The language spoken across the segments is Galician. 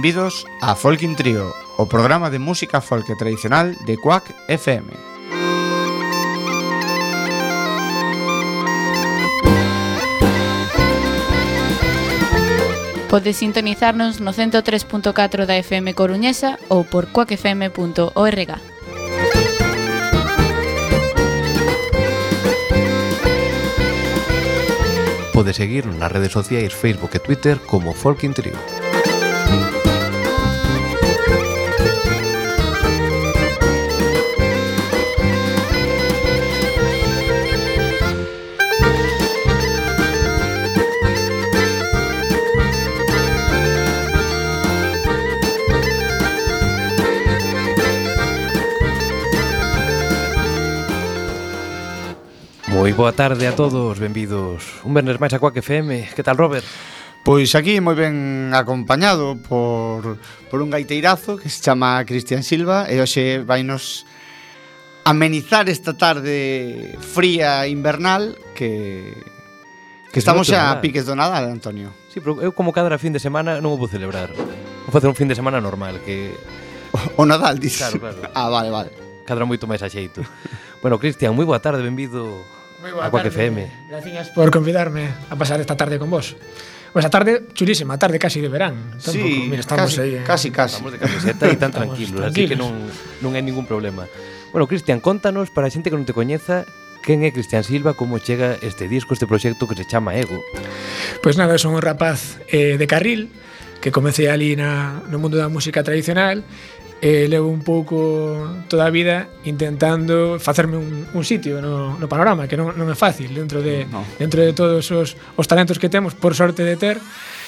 Benvidos a Folkin Trio, o programa de música folk tradicional de Quack FM. Podes sintonizarnos no 103.4 da FM Coruñesa ou por quackfm.org. Podes seguir nas redes sociais Facebook e Twitter como Folkin Trio. boa tarde a todos, benvidos. Un vernes máis a Coac FM Que tal, Robert? Pois aquí moi ben acompañado por, por un gaiteirazo que se chama Cristian Silva E hoxe vai nos amenizar esta tarde fría invernal que, que estamos xa a piques do Nadal, Antonio. Sí, pero eu como cada fin de semana non o vou celebrar. Vou facer un fin de semana normal que O, o Nadal, dices? Claro, claro. Ah, vale, vale. Cadra moito máis a xeito. Bueno, Cristian, moi boa tarde, benvido. Moi boa a Quack FM. Gracias por convidarme a pasar esta tarde con vos. Pues a tarde chulísima, a tarde casi de verán. Tampouco, sí, mira, estamos casi, aí, eh. casi, casi. Estamos de camiseta e tan tranquilos, tranquilos, así que non, non hai ningún problema. Bueno, Cristian, contanos para a xente que non te coñeza Quen é Cristian Silva, como chega este disco, este proxecto que se chama Ego? Pois pues nada, son un rapaz eh, de carril que comecei ali na, no mundo da música tradicional Eh, e levo un pouco toda a vida intentando facerme un, un sitio no, no panorama, que non, non é fácil dentro de, no. dentro de todos os, os talentos que temos, por sorte de ter.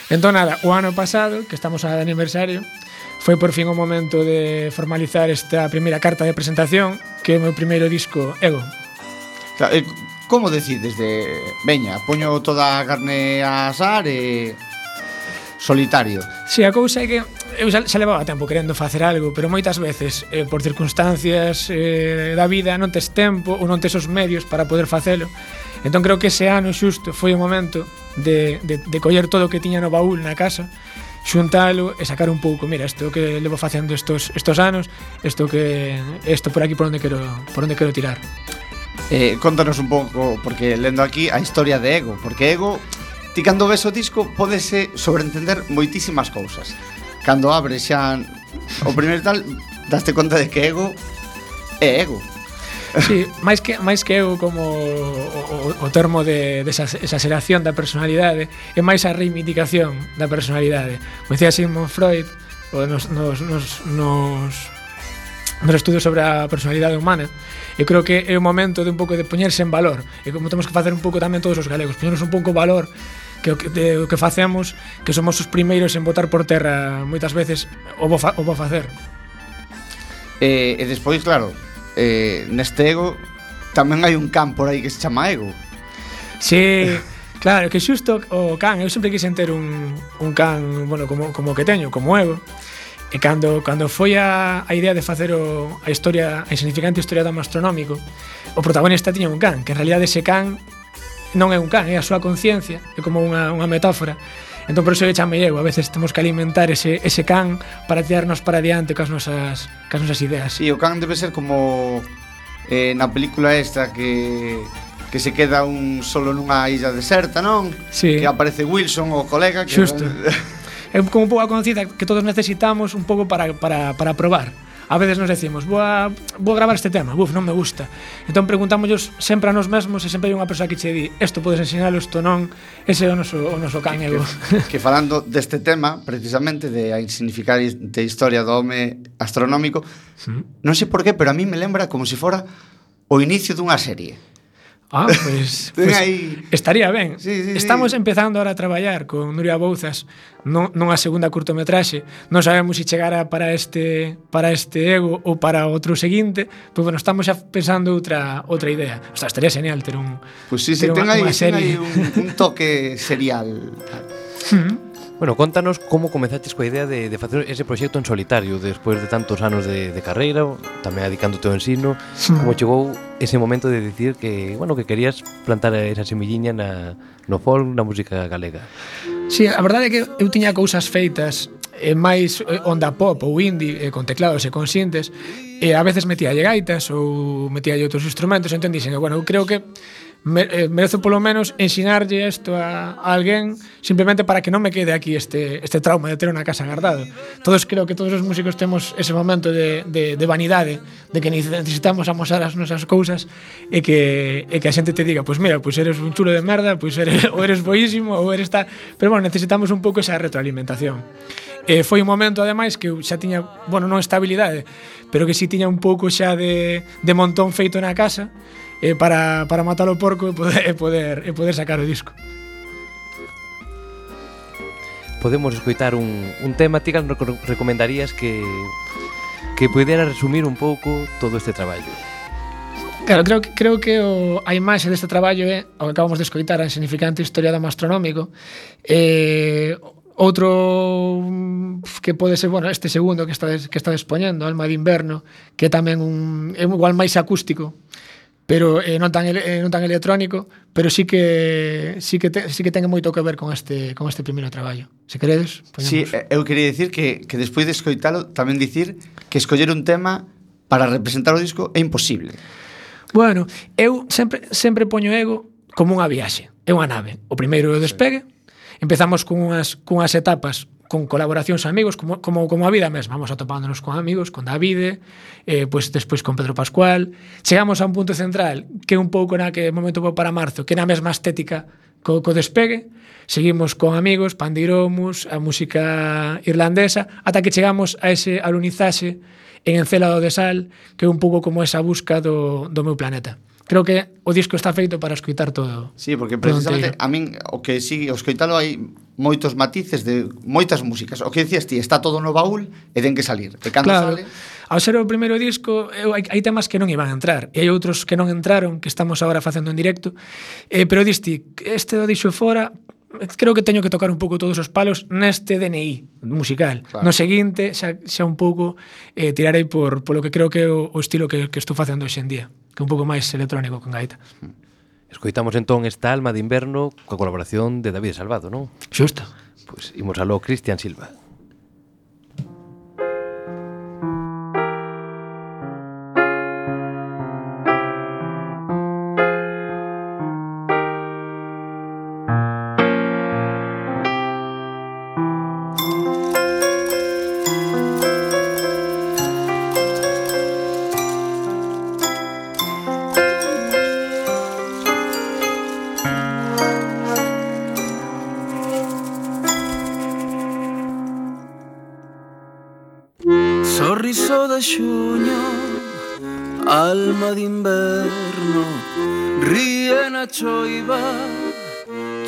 Entón, nada, o ano pasado, que estamos a aniversario, foi por fin o momento de formalizar esta primeira carta de presentación, que é o meu primeiro disco, Ego. Claro, eh, como decides de... Veña, poño toda a carne a asar e... Solitario. Si, sí, a cousa é que eu xa, xa levaba tempo querendo facer algo, pero moitas veces eh, por circunstancias eh, da vida non tes tempo ou non tes os medios para poder facelo. Entón creo que ese ano xusto foi o momento de, de, de coller todo o que tiña no baúl na casa xuntalo e sacar un pouco, mira, isto que levo facendo estos estos anos, isto que isto por aquí por onde quero por onde quero tirar. Eh, contanos un pouco, porque lendo aquí a historia de Ego, porque Ego Ti cando ves o disco podese sobreentender moitísimas cousas cando abre xa o primeiro tal daste conta de que ego é ego Sí, máis que máis que eu como o, o, o termo de, de exageración da personalidade é máis a reivindicación da personalidade. Como decía Sigmund Freud, o nos, nos, nos, nos nos estudios sobre a personalidade humana eu creo que é o momento de un pouco de poñerse en valor e como temos que facer un pouco tamén todos os galegos poñernos un pouco valor que o que, de, o que facemos, que somos os primeiros en botar por terra moitas veces o vou, fa, o vou facer. E, e despois, claro, eh, neste ego tamén hai un can por aí que se chama ego. Sí, claro, que xusto o can, eu sempre quixen ter un, un can, bueno, como, como que teño, como ego. E cando, cando foi a, a idea de facer o, a historia, a insignificante historia do astronómico, o protagonista tiña un can, que en realidad ese can non é un can, é a súa conciencia, é como unha, unha metáfora. Entón, por iso lle chamei ego. a veces temos que alimentar ese, ese can para tirarnos para diante cas nosas, cas nosas ideas. E o can debe ser como eh, na película esta que que se queda un solo nunha illa deserta, non? Sí. Que aparece Wilson, o colega. Que... Xusto. é como un pouco a conciencia que todos necesitamos un pouco para, para, para probar a veces nos decimos, vou, a, vou a gravar este tema, buf, non me gusta. Entón preguntámoslos sempre a nos mesmos e sempre hai unha persoa que che di, isto podes ensinalo, isto non, ese é o noso, o noso can ego. Que, que falando deste tema, precisamente de a insignificante historia do home astronómico, sí. non sei por qué, pero a mí me lembra como se si fora o inicio dunha serie Ah, pois pues, pues, aí... estaría ben. Sí, sí, Estamos sí. empezando ahora a traballar con Nuria Bouzas non, nunha segunda curtometraxe. Non sabemos se si chegará para este para este ego ou para outro seguinte, pero bueno, estamos xa pensando outra outra idea. O sea, estaría genial ter un Pois pues sí, se ten aí un, un toque serial. Mm. Bueno, contanos como comezaches coa idea de, de facer ese proxecto en solitario despois de tantos anos de, de carreira, tamén adicándote ao ensino, sí. como chegou ese momento de decir que, bueno, que querías plantar esa semilliña na, no folk, na música galega. Sí, a verdade é que eu tiña cousas feitas eh, máis eh, onda pop ou indie eh, con teclados e con sintes e a veces metía gaitas ou metía outros instrumentos entón dixen, bueno, eu creo que me, eh, merezo polo menos ensinarlle isto a, a alguén simplemente para que non me quede aquí este, este trauma de ter unha casa guardado. Todos creo que todos os músicos temos ese momento de, de, de vanidade, de que necesitamos amosar as nosas cousas e que, e que a xente te diga, pois pues mira, pois pues eres un chulo de merda, pois pues eres, ou eres boísimo, ou eres tal... Pero bueno, necesitamos un pouco esa retroalimentación. E foi un momento, ademais, que xa tiña, bueno, non estabilidade, pero que si tiña un pouco xa de, de montón feito na casa, eh, para, para matar o porco e poder, e poder, e poder sacar o disco. Podemos escoitar un, un tema ti recomendarías que que pudera resumir un pouco todo este traballo? Claro, creo que, creo que o, a imaxe deste traballo é o que acabamos de escoitar a insignificante historia do astronómico. Eh, outro que pode ser, bueno, este segundo que está que está expoñendo, Alma de Inverno que tamén un, é igual máis acústico pero eh, non tan eh, non tan electrónico, pero sí que sí que te, sí que ten moito que ver con este con este primeiro traballo. Se queredes, poñemos. Sí, eh, eu quería dicir que que despois de escoitalo tamén dicir que escoller un tema para representar o disco é imposible. Bueno, eu sempre sempre poño ego como unha viaxe, é unha nave. O primeiro é o despegue, sí. empezamos con unhas cunhas etapas con colaboracións amigos, como, como, como a vida mesma, vamos atopándonos con amigos, con Davide, eh, pois pues despois con Pedro Pascual, chegamos a un punto central que é un pouco na que momento para marzo, que na mesma estética co, co despegue, seguimos con amigos, Pandiromus, a música irlandesa, ata que chegamos a ese alunizaxe en Encelado de Sal, que é un pouco como esa busca do, do meu planeta. Creo que o disco está feito para escoitar todo. Sí, porque precisamente a min o que si o escoitalo hai moitos matices de moitas músicas. O que dicías ti, está todo no baúl e ten que salir. E cando claro. sale... Ao ser o primeiro disco, eu, hai, hai temas que non iban a entrar. E hai outros que non entraron, que estamos agora facendo en directo. Eh, pero diste, este o dixo fora, creo que teño que tocar un pouco todos os palos neste DNI musical. Claro. No seguinte xa, xa un pouco eh, tirarei por polo que creo que é o, o estilo que, que estou facendo hoxe en día, que é un pouco máis electrónico con gaita. Mm. Escoitamos entón esta alma de inverno coa colaboración de David Salvado, non? Xusto. Pois imos aló Cristian Silva.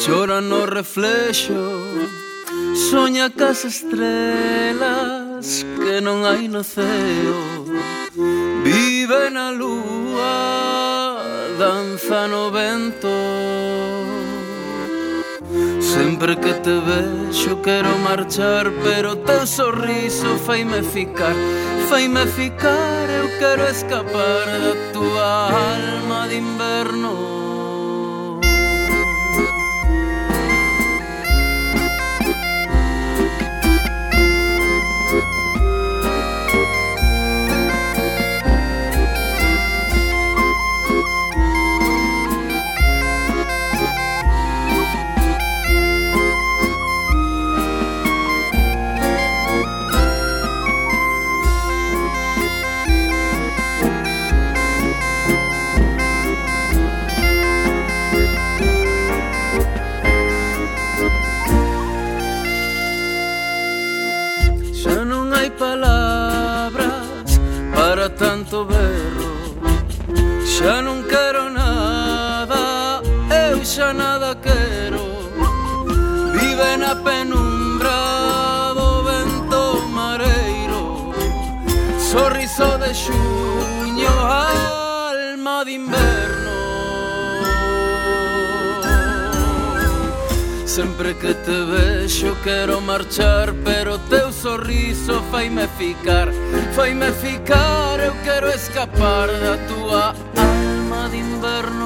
Chora no reflexo Soña cas estrelas que non hai no ceo. Vive na lúa, danza no vento. Sempre que te vexo quero marchar Pero teu sorriso faime ficar. Faime ficar, eu quero escapar da tua alma de inverno. tanto berro Xa non quero nada, eu xa nada quero Vive na penumbra do vento mareiro Sorriso de xuño, alma de inverno. Sempre que te vexo quero marchar Pero teu sorriso faime ficar Faime ficar, eu quiero escapar de tu alma de inverno.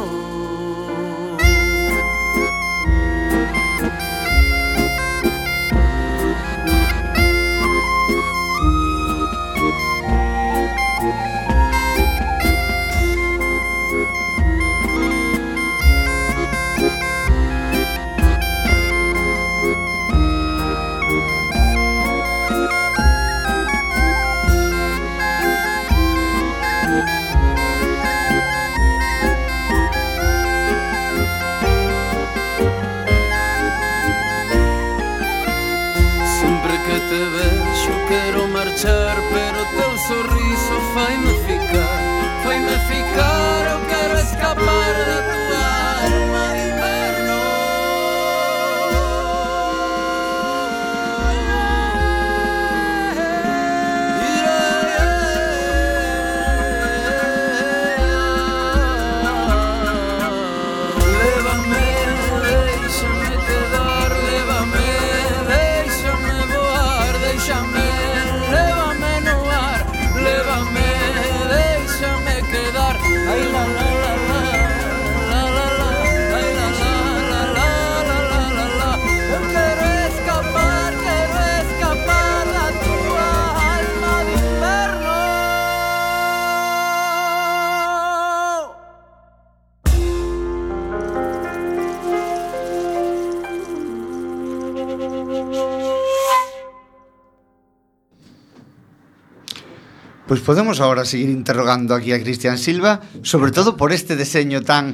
Pois podemos agora seguir interrogando aquí a Cristian Silva, sobre todo por este deseño tan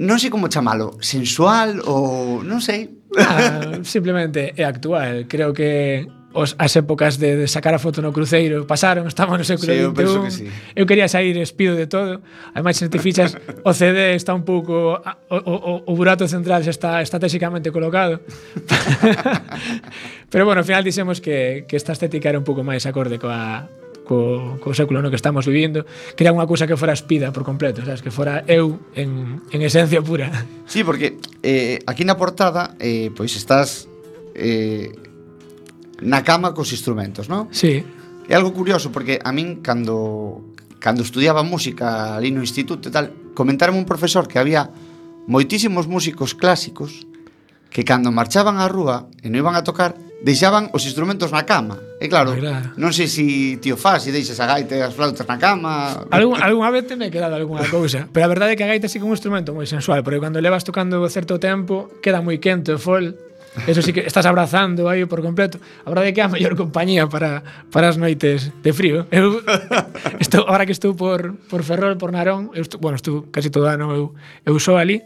non sei como chamalo, sensual ou non sei. Ah, simplemente é actual, creo que os, as épocas de, de sacar a foto no cruceiro pasaron, estamos no século sí, eu penso que sí. Eu quería sair espido de todo. Ademais, se te fichas, o CD está un pouco... O, o, o burato central xa está estratégicamente colocado. Pero bueno, ao final dixemos que, que esta estética era un pouco máis acorde coa, co, co século no que estamos vivindo quería unha cousa que fora espida por completo sabes que fora eu en, en esencia pura Sí, porque eh, aquí na portada eh, pois estás eh, na cama cos instrumentos, non? Sí. É algo curioso porque a min cando cando estudiaba música ali no instituto e tal, comentarme un profesor que había moitísimos músicos clásicos que cando marchaban á rúa e non iban a tocar deixaban os instrumentos na cama. E claro, non sei se si tío faz, se deixas a gaita e as flautas na cama... Algún, algunha vez teme que dado algunha cousa, pero a verdade é que a gaita sí que é un instrumento moi sensual, porque cando levas tocando certo tempo, queda moi quente o fol, Eso sí que estás abrazando aí por completo. A verdade é que é a mellor compañía para, para as noites de frío. Eu estou, ahora que estou por, por Ferrol, por Narón, eu estou, bueno, estou casi todo ano eu, eu sou ali,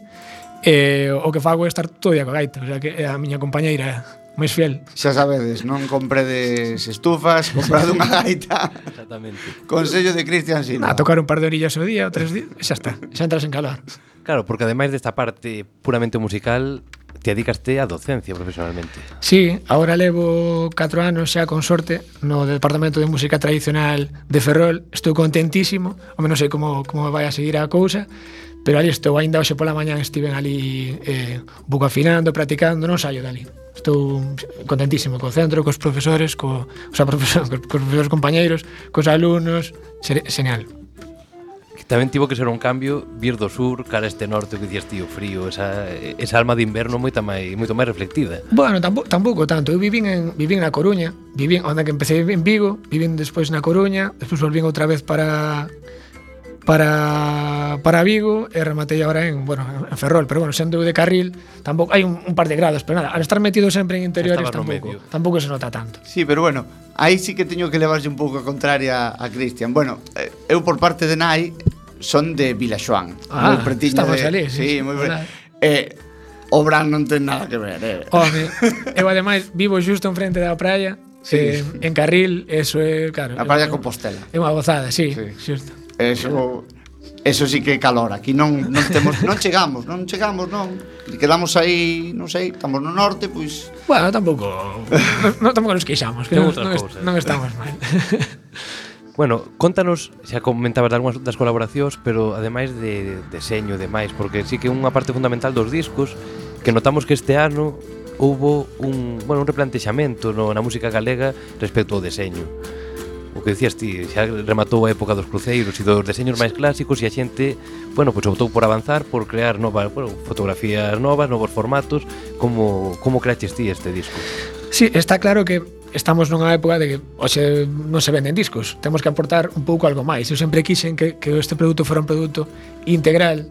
e o que fago é estar todo día coa gaita, o sea que é a miña compañeira máis fiel. Xa sabedes, non compredes estufas, comprad unha gaita. Exactamente. Consello de Cristian Silva. A tocar un par de orillas o día, o tres días, xa está, xa entras en calor. Claro, porque ademais desta parte puramente musical, te dedicaste á docencia profesionalmente. Sí, agora levo 4 anos xa con sorte no Departamento de Música Tradicional de Ferrol. Estou contentísimo, ao menos sei como, como vai a seguir a cousa, pero ali estou, ainda hoxe pola mañán estiven ali eh, un pouco afinando, practicando, non saio dali. Estou contentísimo co centro, cos profesores, co, o sea, profesor, cos, cos profesores compañeiros, cos alumnos, xenial. Que tamén tivo que ser un cambio vir do sur cara este norte que dicías tío frío, esa, esa alma de inverno moita máis moito máis reflectida. Bueno, tampouco, tampouco tanto. Eu vivín en vivín na Coruña, vivín onde que empecé en Vigo, vivín despois na Coruña, despois volvín outra vez para para, para Vigo e rematei agora en, bueno, en Ferrol, pero bueno, sendo de carril, tampouco hai un, un par de grados, pero nada, al estar metido sempre en interiores tampouco, tampouco se nota tanto. Sí, pero bueno, aí sí que teño que levarlle un pouco a contraria a Cristian. Bueno, eh, eu por parte de Nai son de Vilaxoán, ah, moi pretiño de... Ali, sí, sí, sí, moi pre... Eh, Obran non ten nada que ver, eh. Oh, Home, eu ademais vivo xusto en frente da praia, sí. eh, en Carril, eso é, claro. A praia Compostela. É unha gozada, sí, sí. xusto. Eso eso sí que é calor, aquí non non temos non chegamos, non chegamos, non. Quedamos aí, non sei, estamos no norte, pois Bueno, tampouco non, tampouco nos queixamos, que non, non, est non estamos mal. Bueno, contanos, xa comentabas de algunhas das colaboracións, pero ademais de deseño e demais, porque sí que unha parte fundamental dos discos que notamos que este ano houbo un, bueno, un replantexamento no, na música galega respecto ao deseño o que decías ti, xa rematou a época dos cruceiros e dos deseños máis clásicos e a xente, bueno, pois optou por avanzar, por crear novas, bueno, fotografías novas, novos formatos, como como creaches ti este disco? Sí, está claro que estamos nunha época de que hoxe non se venden discos, temos que aportar un pouco algo máis. Eu sempre quixen que, que este produto fora un produto integral,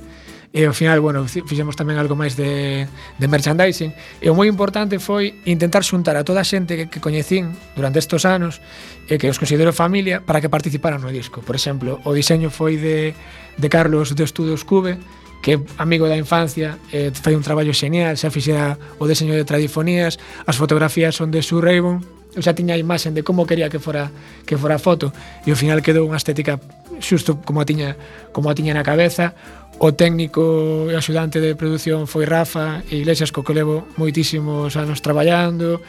E ao final, bueno, fixemos tamén algo máis de, de merchandising. E o moi importante foi intentar xuntar a toda a xente que, que coñecín durante estes anos e que os considero familia para que participaran no disco. Por exemplo, o diseño foi de, de Carlos de Estudos Cube, que é amigo da infancia, eh, fai un traballo xenial, xa fixera o deseño de tradifonías, as fotografías son de Sue Raven, eu xa tiña a imaxen de como quería que fora que fora a foto e ao final quedou unha estética xusto como a tiña como a tiña na cabeza. O técnico e axudante de produción foi Rafa e Iglesias co que levo moitísimos anos traballando.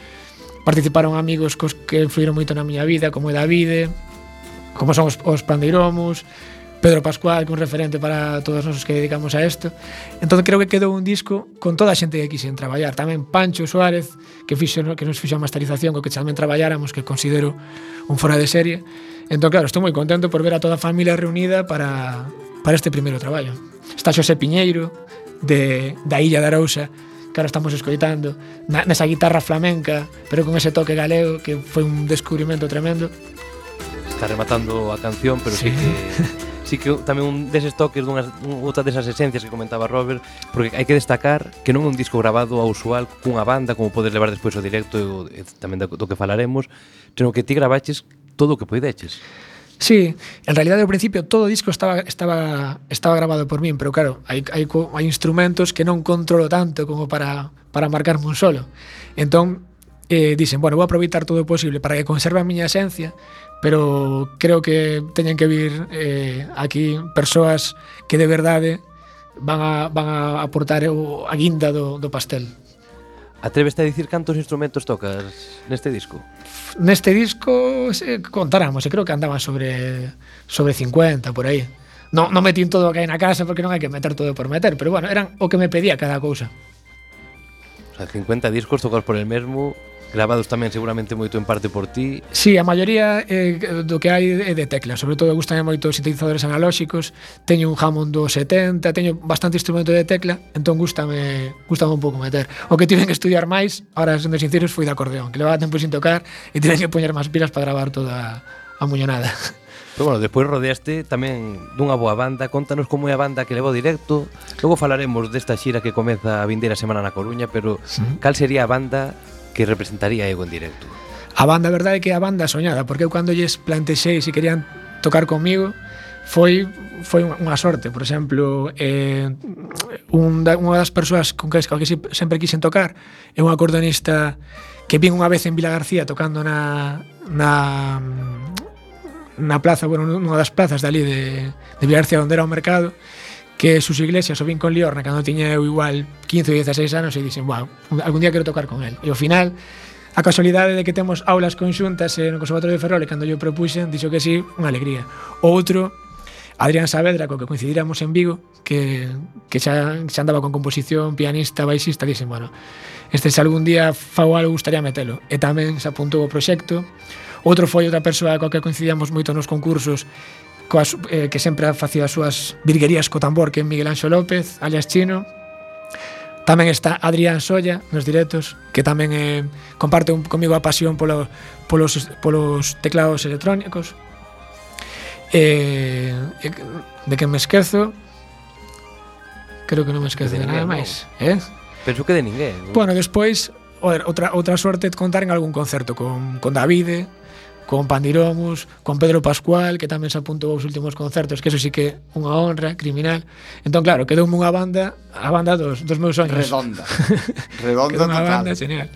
Participaron amigos cos que influíron moito na miña vida como é Davide como son os, os Pandeiromos, Pedro Pascual, que un referente para todos nós que dedicamos a isto. Entón creo que quedou un disco con toda a xente que quixen traballar. Tamén Pancho Suárez, que fixo que nos fixo a masterización, co que tamén traballáramos, que considero un fora de serie. Entón, claro, estou moi contento por ver a toda a familia reunida para, para este primeiro traballo. Está Xosé Piñeiro, de, da Illa de Arousa, que ahora estamos escoitando, na, nesa guitarra flamenca, pero con ese toque galego que foi un descubrimento tremendo. Está rematando a canción, pero sí, sí que sí que tamén un deses toques dunhas outra desas esencias que comentaba Robert, porque hai que destacar que non é un disco grabado ao usual cunha banda como podes levar despois o directo e tamén do, do que falaremos, senón que ti grabaches todo o que poideches. Sí, en realidad ao principio todo o disco estaba estaba estaba grabado por min, pero claro, hai hai hai instrumentos que non controlo tanto como para para marcarme un solo. Entón, eh, dicen, bueno, vou aproveitar todo o posible para que conserve a miña esencia pero creo que teñen que vir eh, aquí persoas que de verdade van a, van a aportar o, a guinda do, do pastel. Atreveste a dicir cantos instrumentos tocas neste disco? Neste disco se, contáramos, e creo que andaban sobre sobre 50 por aí. Non, non metín todo o que hai na casa porque non hai que meter todo por meter, pero bueno, eran o que me pedía cada cousa. O sea, 50 discos tocados por el mesmo gravados tamén seguramente moito en parte por ti. Sí, a maioría eh, do que hai é de tecla, sobre todo gustan moito os sintetizadores analóxicos, teño un Hammond do 70, teño bastante instrumento de tecla, entón gustame, gustame un pouco meter. O que tiven que estudiar máis, ahora sendo sinceros, foi de acordeón, que levaba tempo sin tocar e tiven que poñer máis pilas para gravar toda a muñonada. Pero bueno, despois rodeaste tamén dunha boa banda Contanos como é a banda que levou directo Logo falaremos desta xira que comeza a vindeira semana na Coruña Pero sí. cal sería a banda que representaría eu en directo. A banda, a verdade, é que a banda soñada, porque eu cando lles plantexei se querían tocar comigo, foi foi unha sorte, por exemplo, eh, un da, unha das persoas con que, con que sempre quixen tocar é un acordeonista que vin unha vez en Vila García tocando na na na plaza, bueno, nunha das plazas dali de, de Vila García onde era o mercado que sus iglesias o vin con Liorna cando tiña eu igual 15 ou 16 anos e dixen, wow, algún día quero tocar con él. E ao final, a casualidade de que temos aulas conxuntas no Conservatorio de Ferrol e cando yo propuxen, dixo que sí, unha alegría. O outro, Adrián Saavedra, co que coincidíramos en Vigo, que, que xa, xa andaba con composición, pianista, baixista, dixen, bueno, este se algún día fago algo gustaría metelo. E tamén se apuntou o proxecto. Outro foi outra persoa coa que coincidíamos moito nos concursos coas, eh, que sempre facía as súas virguerías co tambor, que é Miguel Anxo López, alias Chino. Tamén está Adrián Solla nos directos, que tamén eh, comparte un, comigo a pasión polo, polos, polos teclados electrónicos. Eh, eh, de que me esquezo, creo que non me esquezo de, de nada máis. Eh? Penso que de ninguén. Bueno, despois, outra, outra sorte de contar en algún concerto con, con Davide, con Pandiromus, con Pedro Pascual, que tamén se apuntou aos últimos concertos, que eso sí que unha honra criminal. Entón, claro, quedou unha banda, a banda dos, dos meus sonhos. Redonda. Redonda quedou total. banda genial.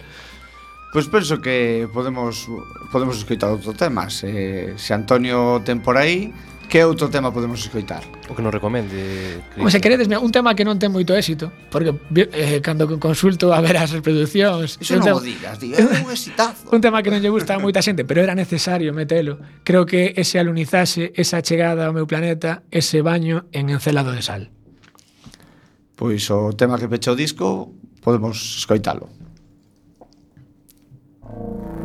Pois pues penso que podemos podemos escoitar outro tema. Se, se Antonio ten por aí, Que outro tema podemos escoitar? O que nos recomende. Como se queredes, un tema que non ten moito éxito, porque eh, cando consulto a ver as reproduccións... Iso non tema, o digas, tío, é un exitazo. un tema que non lle gusta a moita xente, pero era necesario metelo. Creo que ese alunizase, esa chegada ao meu planeta, ese baño en encelado de sal. Pois o tema que pecha o disco, podemos escoitalo. Thank you.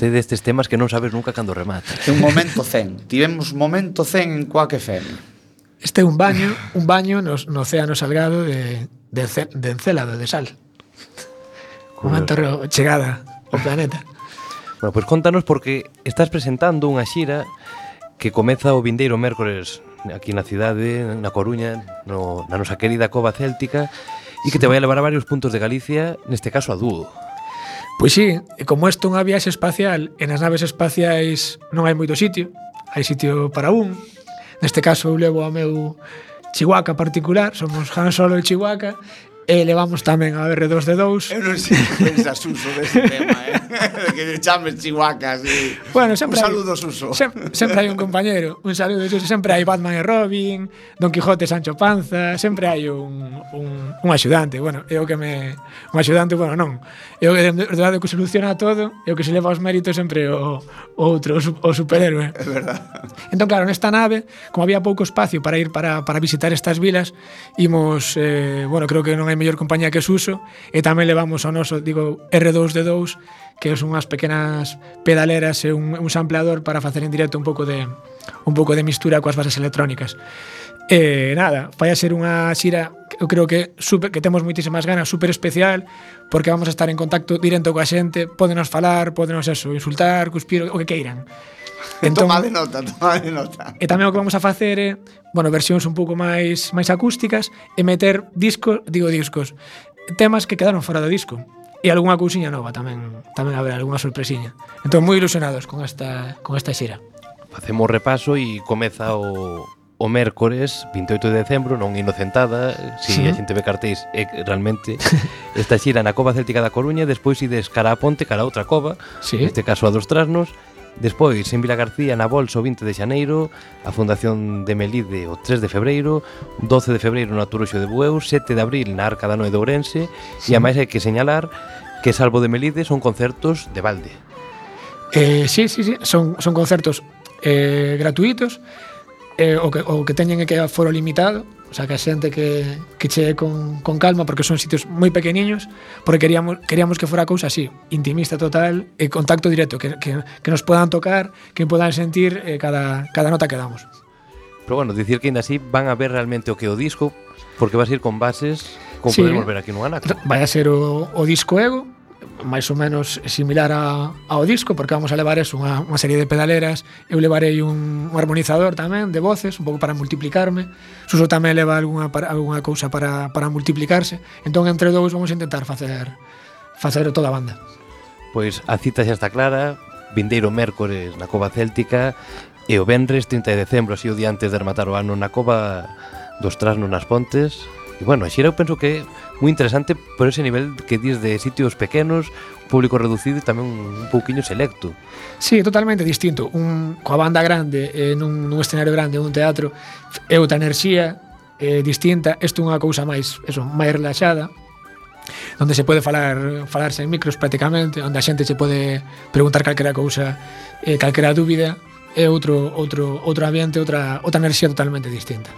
este destes temas que non sabes nunca cando remata. É un momento zen. Tivemos momento zen en Coac FM. Este é un baño, un baño no, no océano salgado de, de, de encélado de sal. Unha torre chegada ao planeta. Bueno, pois pues contanos porque estás presentando unha xira que comeza o vindeiro mércores aquí na cidade, na Coruña, no, na nosa querida cova céltica e que te vai a levar a varios puntos de Galicia, neste caso a Dúo. Pois sí, e como isto é unha viaxe espacial e nas naves espaciais non hai moito sitio, hai sitio para un. Neste caso eu levo ao meu Chihuahua particular, somos Han Solo e Chihuahua E levamos tamén a R2D2. Eu non sei que pensas Suso deste tema, eh? De que lle chames Chihuahua, e... Bueno, sempre un saludo, hai, Suso. Sem, sempre hai un compañero, un saludo, Suso. Sempre hai Batman e Robin, Don Quijote e Sancho Panza, sempre hai un, un, un axudante, bueno, é o que me... Un axudante, bueno, non. É o que, de verdade, que soluciona todo, é o que se leva os méritos sempre o, o outro, o, o superhéroe. É verdade. Entón, claro, nesta nave, como había pouco espacio para ir para, para visitar estas vilas, imos, eh, bueno, creo que non hai mellor compañía que Suso e tamén levamos ao noso, digo, R2D2 que son unhas pequenas pedaleras e un, un sampleador para facer en directo un pouco de un pouco de mistura coas bases electrónicas. E nada, vai a ser unha xira eu creo que super, que temos moitísimas ganas, super especial, porque vamos a estar en contacto directo coa xente, podenos falar, podenos eso, insultar, cuspir, o que queiran. Entón, tomade nota, toma de nota. E tamén o que vamos a facer é, bueno, versións un pouco máis máis acústicas e meter discos, digo discos, temas que quedaron fora do disco e algunha cousiña nova tamén, tamén haberá algunha sorpresiña. Entón moi ilusionados con esta con esta xira. Facemos repaso e comeza o o mércores 28 de decembro non inocentada, si sí. a xente ve cartéis é realmente esta xira na cova céltica da Coruña, despois ides cara a Ponte, cara a outra cova, sí. neste caso a dos Trasnos, Despois, en Vila García, na Bolsa, o 20 de Xaneiro, a Fundación de Melide, o 3 de Febreiro, 12 de Febreiro no Aturuxo de Bueu, 7 de Abril na Arca da Noe de Ourense, sí. e a máis hai que señalar que salvo de Melide son concertos de balde. Eh, sí, sí, sí, son, son concertos eh, gratuitos, eh, o, que, o que teñen é que aforo limitado, O sea, que a xente que, que chegue con, con calma, porque son sitios moi pequeniños, porque queríamos, queríamos que fora cousa así, intimista total, e contacto directo, que, que, que nos podan tocar, que podan sentir eh, cada, cada nota que damos. Pero bueno, dicir que ainda así van a ver realmente o que o disco, porque vas a ir con bases, como sí, podemos ver aquí no Anaco. Vai a ser o, o disco ego, máis ou menos similar a, ao disco porque vamos a levar eso, unha, unha serie de pedaleras. Eu levarei un, un armonizador tamén de voces, un pouco para multiplicarme. Suso tamén leva algunha, para, algunha cousa para, para multiplicarse. Entón entre dous vamos a intentar facer facer toda a banda. Pois a cita xa está clara. Vindeiro Mércores na Cova Céltica e o venres 30 de decembro así o día antes de rematar o ano na Cova dos Trasnos nas Pontes. E bueno, a xira eu penso que é moi interesante por ese nivel que dis de sitios pequenos, público reducido e tamén un pouquiño selecto. Sí, totalmente distinto. Un, coa banda grande, eh, nun, nun escenario grande, nun teatro, é outra enerxía eh, distinta. Isto é unha cousa máis, eso, máis relaxada, onde se pode falar falarse en micros prácticamente, onde a xente se pode preguntar calquera cousa, eh, calquera dúbida, é outro outro outro ambiente, outra outra enerxía totalmente distinta.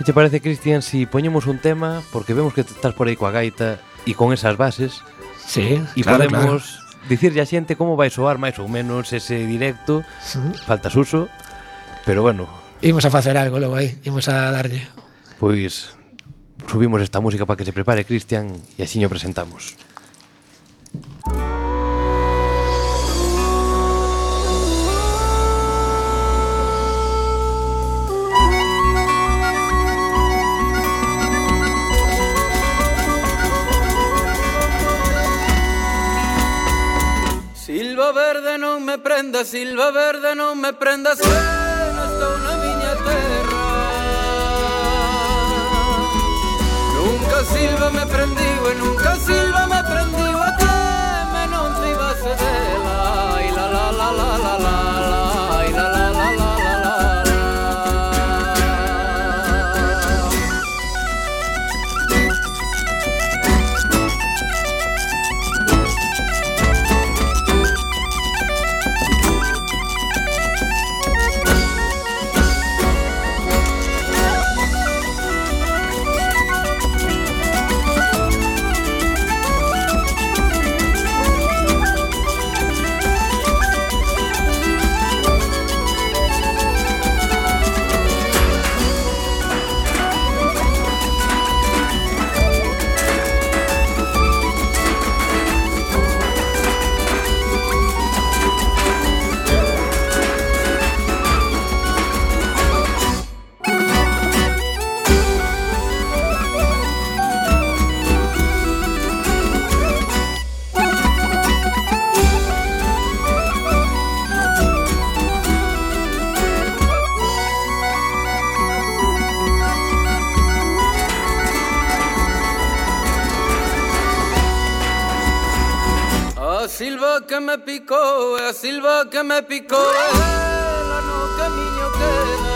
Que te parece, Cristian, si poñemos un tema, porque vemos que estás por aí coa gaita e con esas bases, sí, e claro, podemos claro. dicirlle a xente como vai soar máis ou menos ese directo, sí. faltas uso, pero bueno. Imos a facer algo logo aí, imos a darlle. Pois subimos esta música para que se prepare Cristian e así o presentamos. no me prenda, silva verde no me prenda, suena hasta una miña terra. Nunca silva me prendí, nunca silva que me picó, es a silva que me picó, es la nuca miño que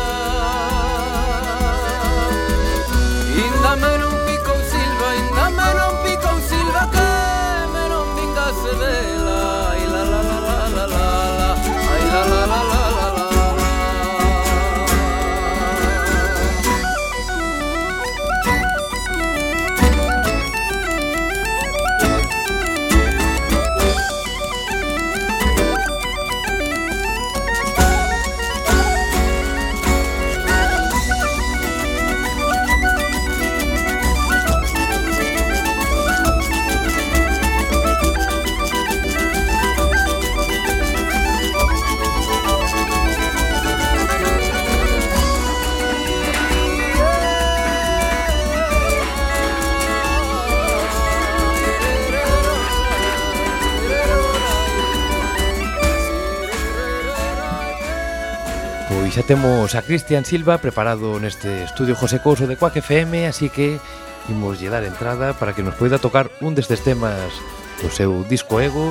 xa temos a Cristian Silva preparado neste estudio José Couso de Quack FM, así que imos lle dar entrada para que nos poida tocar un destes temas do seu disco Ego,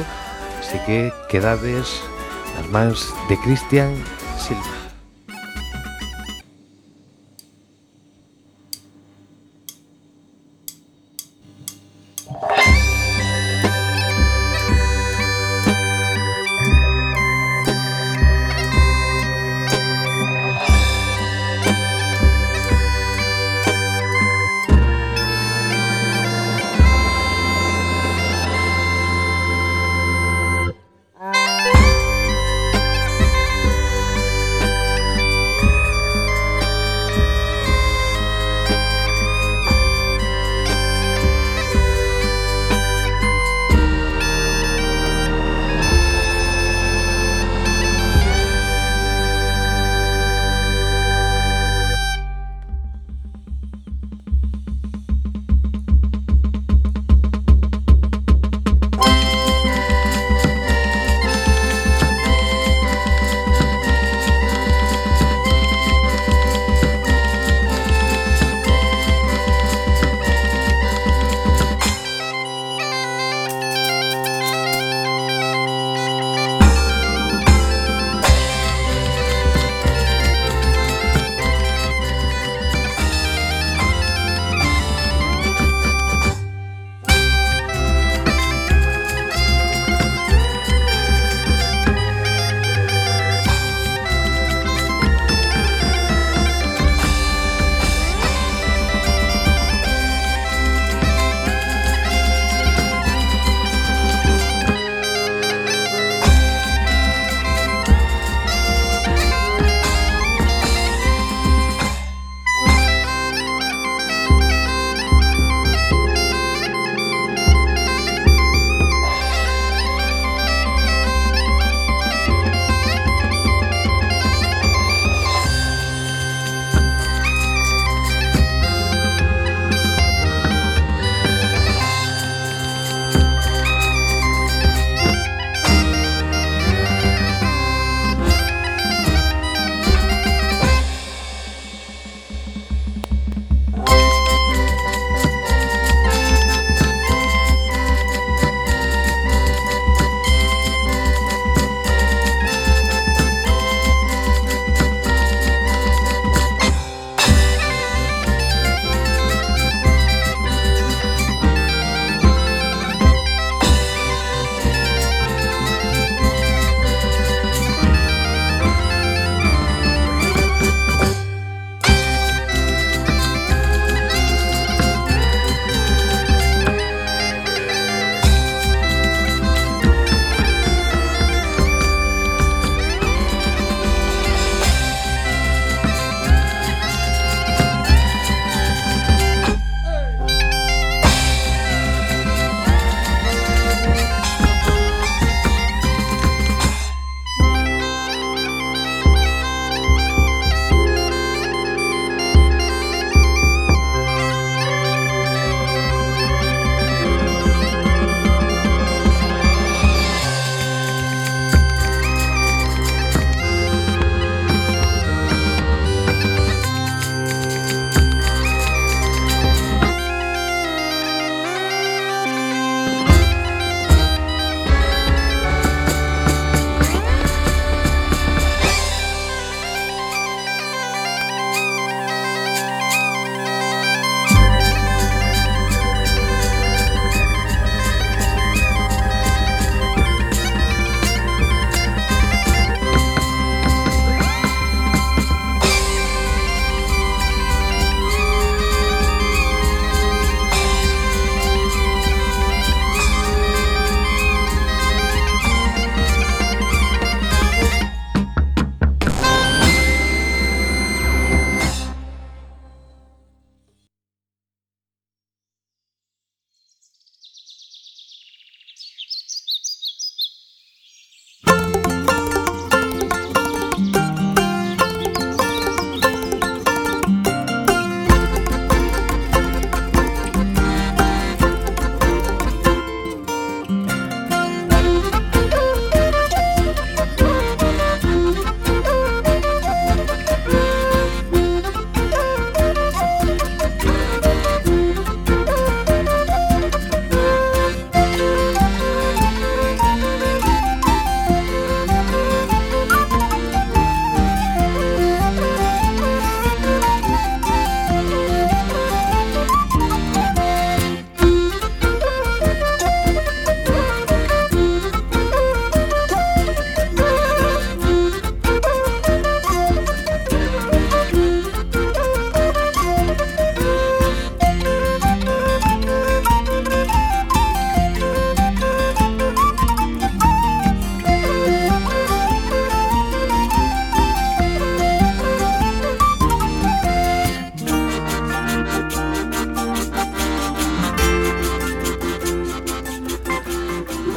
así que quedades nas mans de Cristian Silva.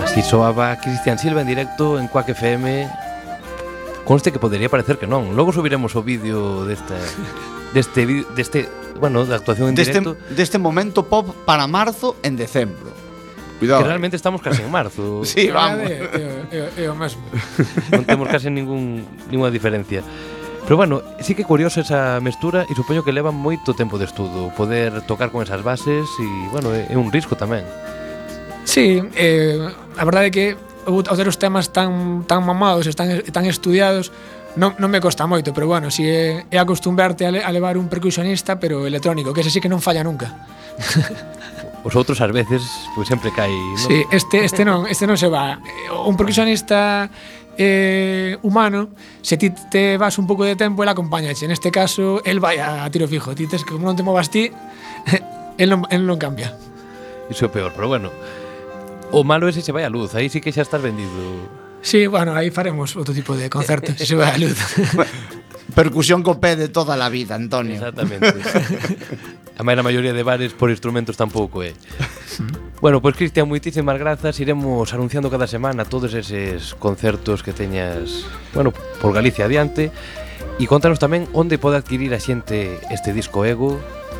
Así soaba Cristian Silva en directo en Quack FM Conste que podería parecer que non Logo subiremos o vídeo desta deste deste, bueno, da actuación en deste, directo deste momento pop para marzo en decembro Cuidado. Que realmente estamos casi en marzo. sí, vamos. É o mesmo. Non temos case ningún, ninguna diferencia. Pero bueno, sí que curioso esa mestura e supoño que leva moito tempo de estudo poder tocar con esas bases e, bueno, é un risco tamén. Sí, eh, a verdade é que outros temas tan, tan mamados e tan, tan estudiados non, non me costa moito, pero bueno, si é, é acostumbrarte a, le, a levar un percusionista pero electrónico, que ese sí que non falla nunca. Os outros ás veces pois pues, sempre cai, non? Sí, este este non, este non se va. Eh, un percusionista eh, humano, se ti te vas un pouco de tempo, el acompañache. En este caso, el vai a tiro fijo. Ti tes que como non te movas ti, el non, el non cambia. Iso é peor, pero bueno. O malo é se se vai a luz, aí sí que xa estás vendido. Sí, bueno, aí faremos outro tipo de concerto se se vai a luz. Percusión co pé de toda a vida, Antonio. Exactamente. a máis na maioría de bares por instrumentos tampouco é. Eh. bueno, pois pues, Cristian, moitísimas grazas. Iremos anunciando cada semana todos eses concertos que teñas, bueno, por Galicia adiante. E contanos tamén onde pode adquirir a xente este disco Ego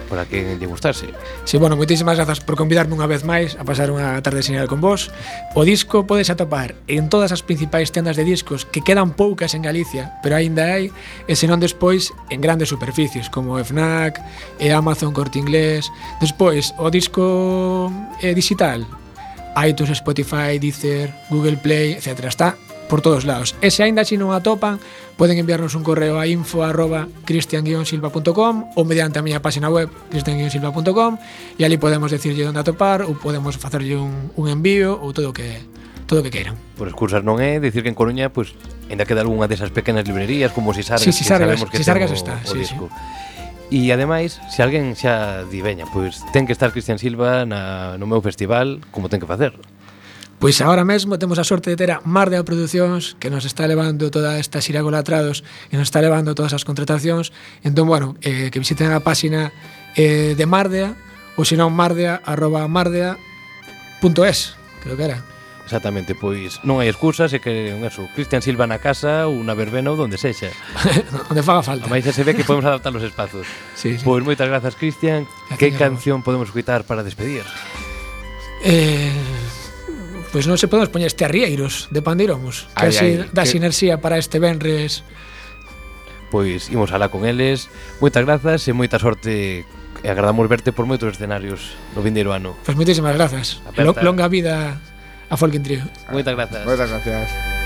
para que lle gustase. Sí, bueno, moitísimas grazas por convidarme unha vez máis a pasar unha tarde señal con vos. O disco podes atopar en todas as principais tendas de discos que quedan poucas en Galicia, pero aínda hai, e senón despois en grandes superficies como FNAC, e Amazon Corte Inglés. Despois, o disco eh, digital iTunes, Spotify, Deezer, Google Play, etc. Está por todos lados. E se aínda así non atopan, poden enviarnos un correo a info arroba cristian-silva.com ou mediante a miña página web cristian-silva.com e ali podemos decirlle onde atopar ou podemos facerlle un, un envío ou todo o que todo o que queiran. Por excusas non é dicir que en Coruña pois pues, ainda queda algunha desas pequenas librerías como Sisargas, sí, Sisargas, que sabemos que Sisargas está, o, o sí, disco. Sí. E ademais, se alguén xa di veña, pois ten que estar Cristian Silva na, no meu festival, como ten que facer? Pois agora mesmo temos a sorte de ter a Mar de Producións que nos está levando toda esta xira golatrados e nos está levando todas as contratacións. Entón, bueno, eh, que visiten a páxina eh, de Mardea ou senón mardea arroba mardea.es, creo que era. Exactamente, pois non hai excusas e que un eso, Cristian Silva na casa, ou na verbena ou donde sexa. onde faga falta. Mais se ve que podemos adaptar os espazos. Sí, sí. Pois moitas grazas, Cristian. Que canción podemos escutar para despedir? Eh, pois non se podemos poñer este arrieiros de Pandiromos, que ai, así ai, dá que... sinerxía para este Benres. Pois imos alá con eles. Moitas grazas e moita sorte e agradamos verte por moitos escenarios no vindeiro ano. Pois moitísimas grazas. Aperta. Longa vida a Folkin Trio. Moitas grazas. Moitas gracias.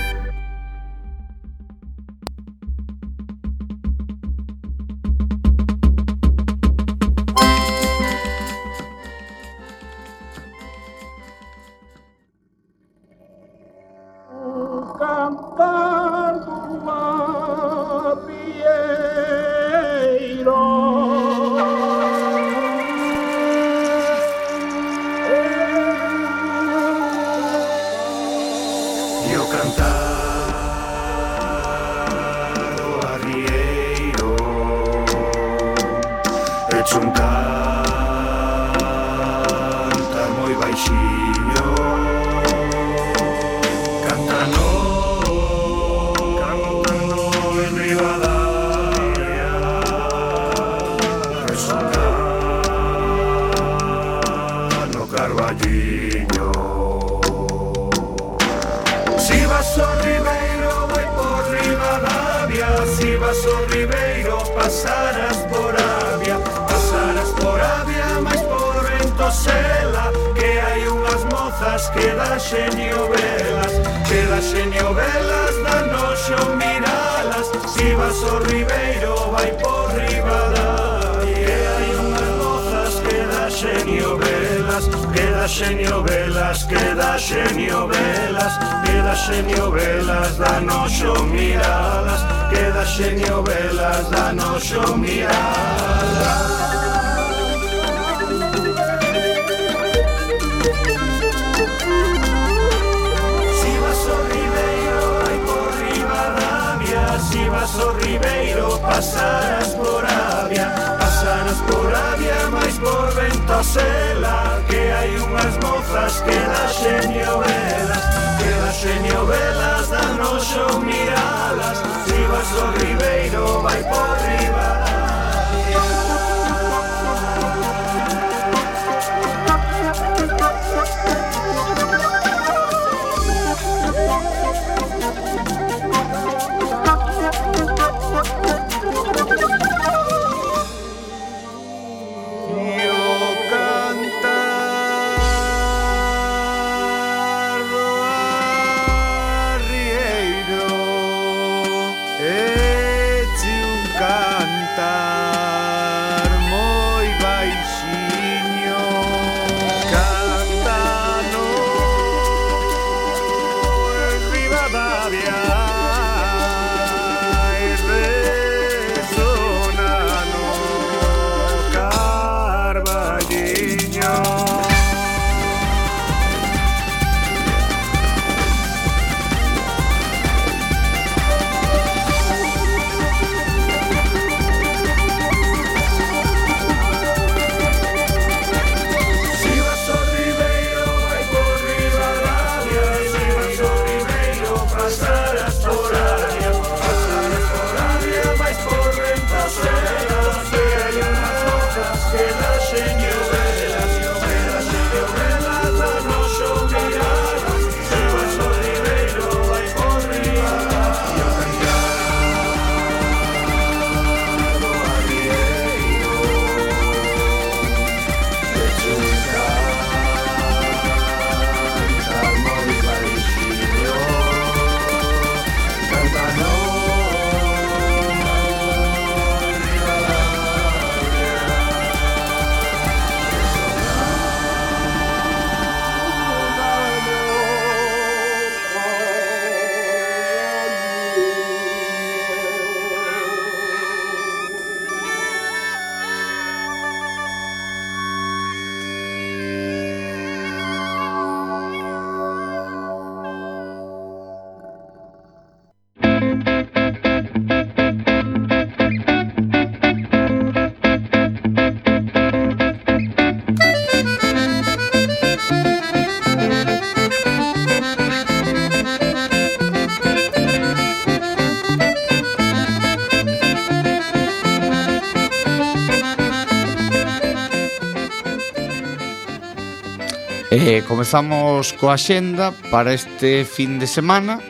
Comezamos coa xenda para este fin de semana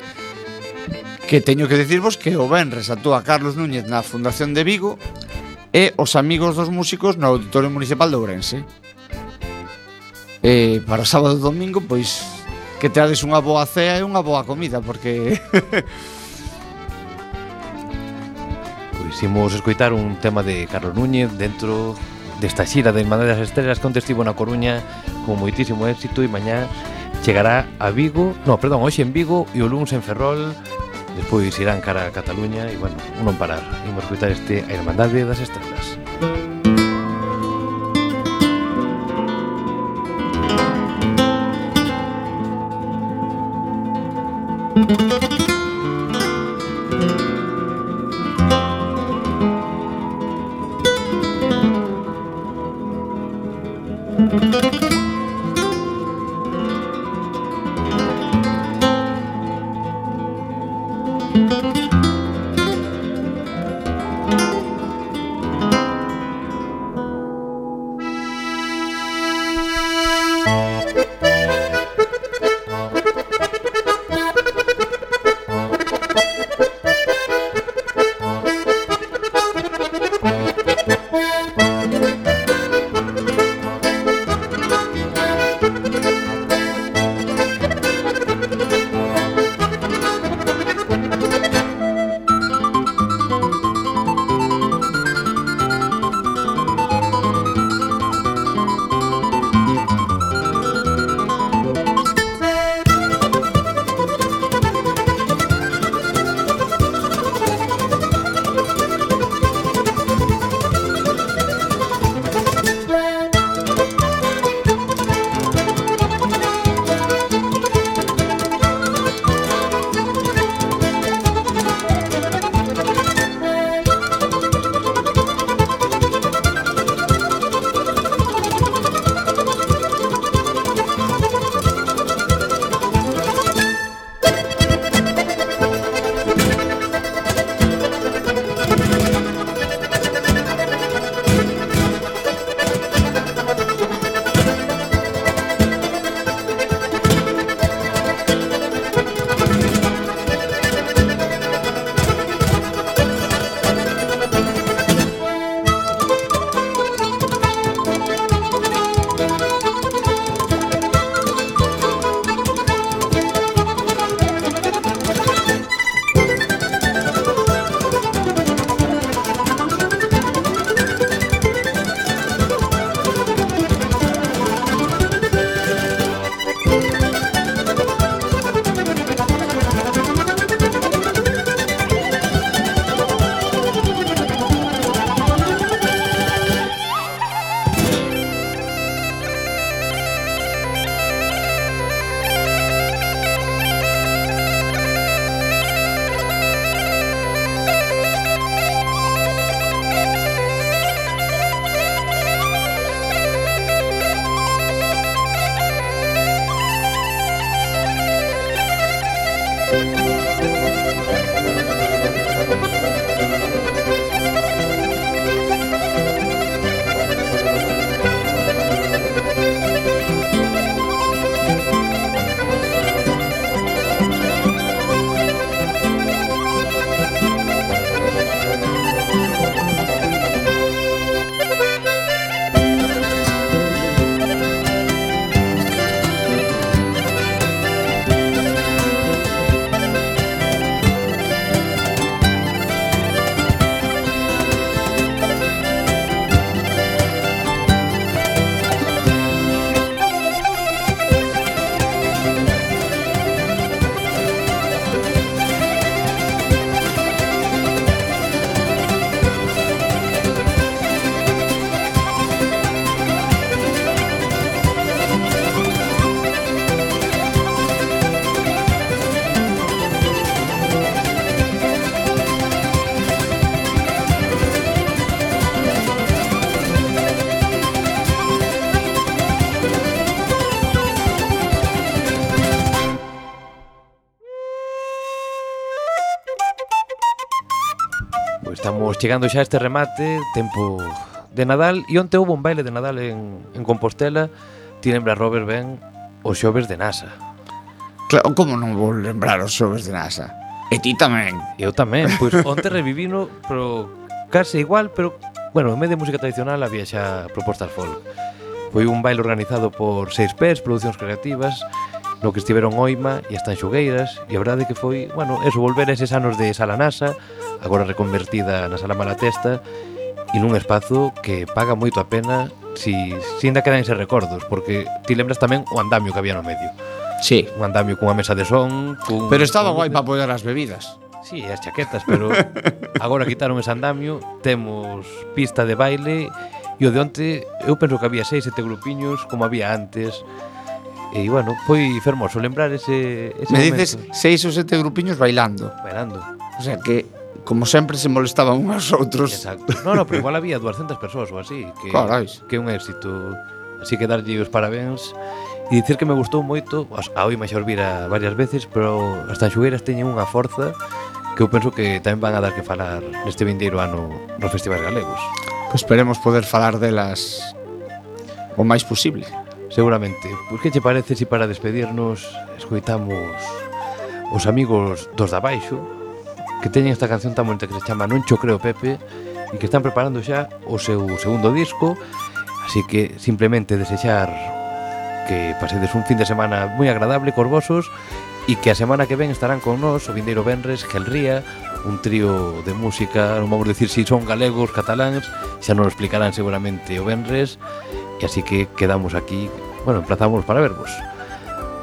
que teño que decirvos que o Benres actúa Carlos Núñez na Fundación de Vigo e os amigos dos músicos no Auditorio Municipal de Ourense. E para sábado e domingo, pois, que teades unha boa cea e unha boa comida, porque... pois imos escoitar un tema de Carlos Núñez dentro desta xira de Irmandade das Estrelas que onte estivo na Coruña con moitísimo éxito e mañá chegará a Vigo, no, perdón, hoxe en Vigo e o Luns en Ferrol, despois irán cara a Cataluña e, bueno, un non parar. Imos escutar este A Irmandade das Estrelas. Música Estamos chegando xa a este remate, tempo de Nadal E onte houve un baile de Nadal en, en Compostela. Ti lembra Robert ben os xoves de NASA. Claro, como non vou lembrar os xoves de NASA? E ti tamén. Eu tamén, pois onte revivino Pero case igual, pero Bueno, en medio de música tradicional había xa propostas folk. Foi un baile organizado por Seis Pés, Producións Creativas no que estiveron Oima e as Tanxugueiras e a verdade que foi, bueno, eso, volver a eses anos de Sala Nasa agora reconvertida na Sala Malatesta e nun espazo que paga moito a pena si, si ainda quedan eses recordos porque ti lembras tamén o andamio que había no medio. Sí. Un andamio cunha mesa de son cun, Pero estaba guai para apoiar as bebidas. Sí, as chaquetas, pero agora quitaron ese andamio Temos pista de baile E o de onte eu penso que había seis, sete grupiños como había antes E, bueno, foi fermoso lembrar ese, ese Me momento. dices seis ou sete grupiños bailando. Bailando. O sea que como sempre se molestaban uns aos outros. Exacto. No, no, pero igual había 200 persoas ou así, que Carais. que un éxito. Así que darlle os parabéns e dicir que me gustou moito, a hoy me Vira varias veces, pero as tanxugueiras teñen unha forza que eu penso que tamén van a dar que falar neste vindeiro ano nos festivais galegos. Pues esperemos poder falar delas o máis posible seguramente. Pois que che parece se si para despedirnos escoitamos os amigos dos da Baixo que teñen esta canción tan bonita que se chama Non cho creo Pepe e que están preparando xa o seu segundo disco así que simplemente desexar que pasedes un fin de semana moi agradable, corvosos e que a semana que ven estarán con nós o Vindeiro Benres, Gelría un trío de música, non vamos decir se si son galegos, cataláns xa non explicarán seguramente o Benres e así que quedamos aquí, bueno, emplazamos para vervos.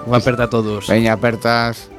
Unha aperta a todos. Veña, apertas.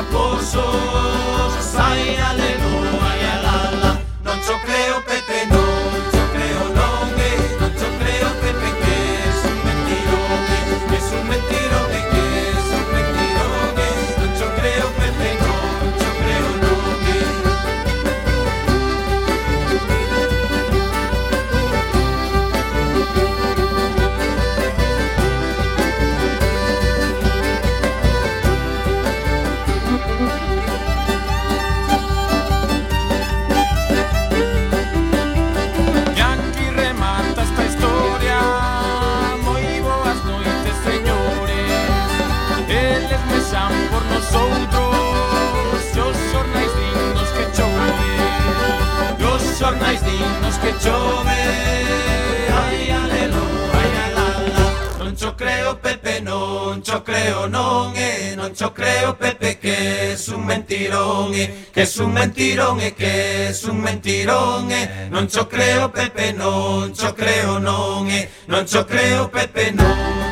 raposo. creo non é Non cho creo Pepe que es un mentirón é Que es un mentirón é que es un mentirón é Non cho creo Pepe non cho creo non é Non cho creo Pepe non.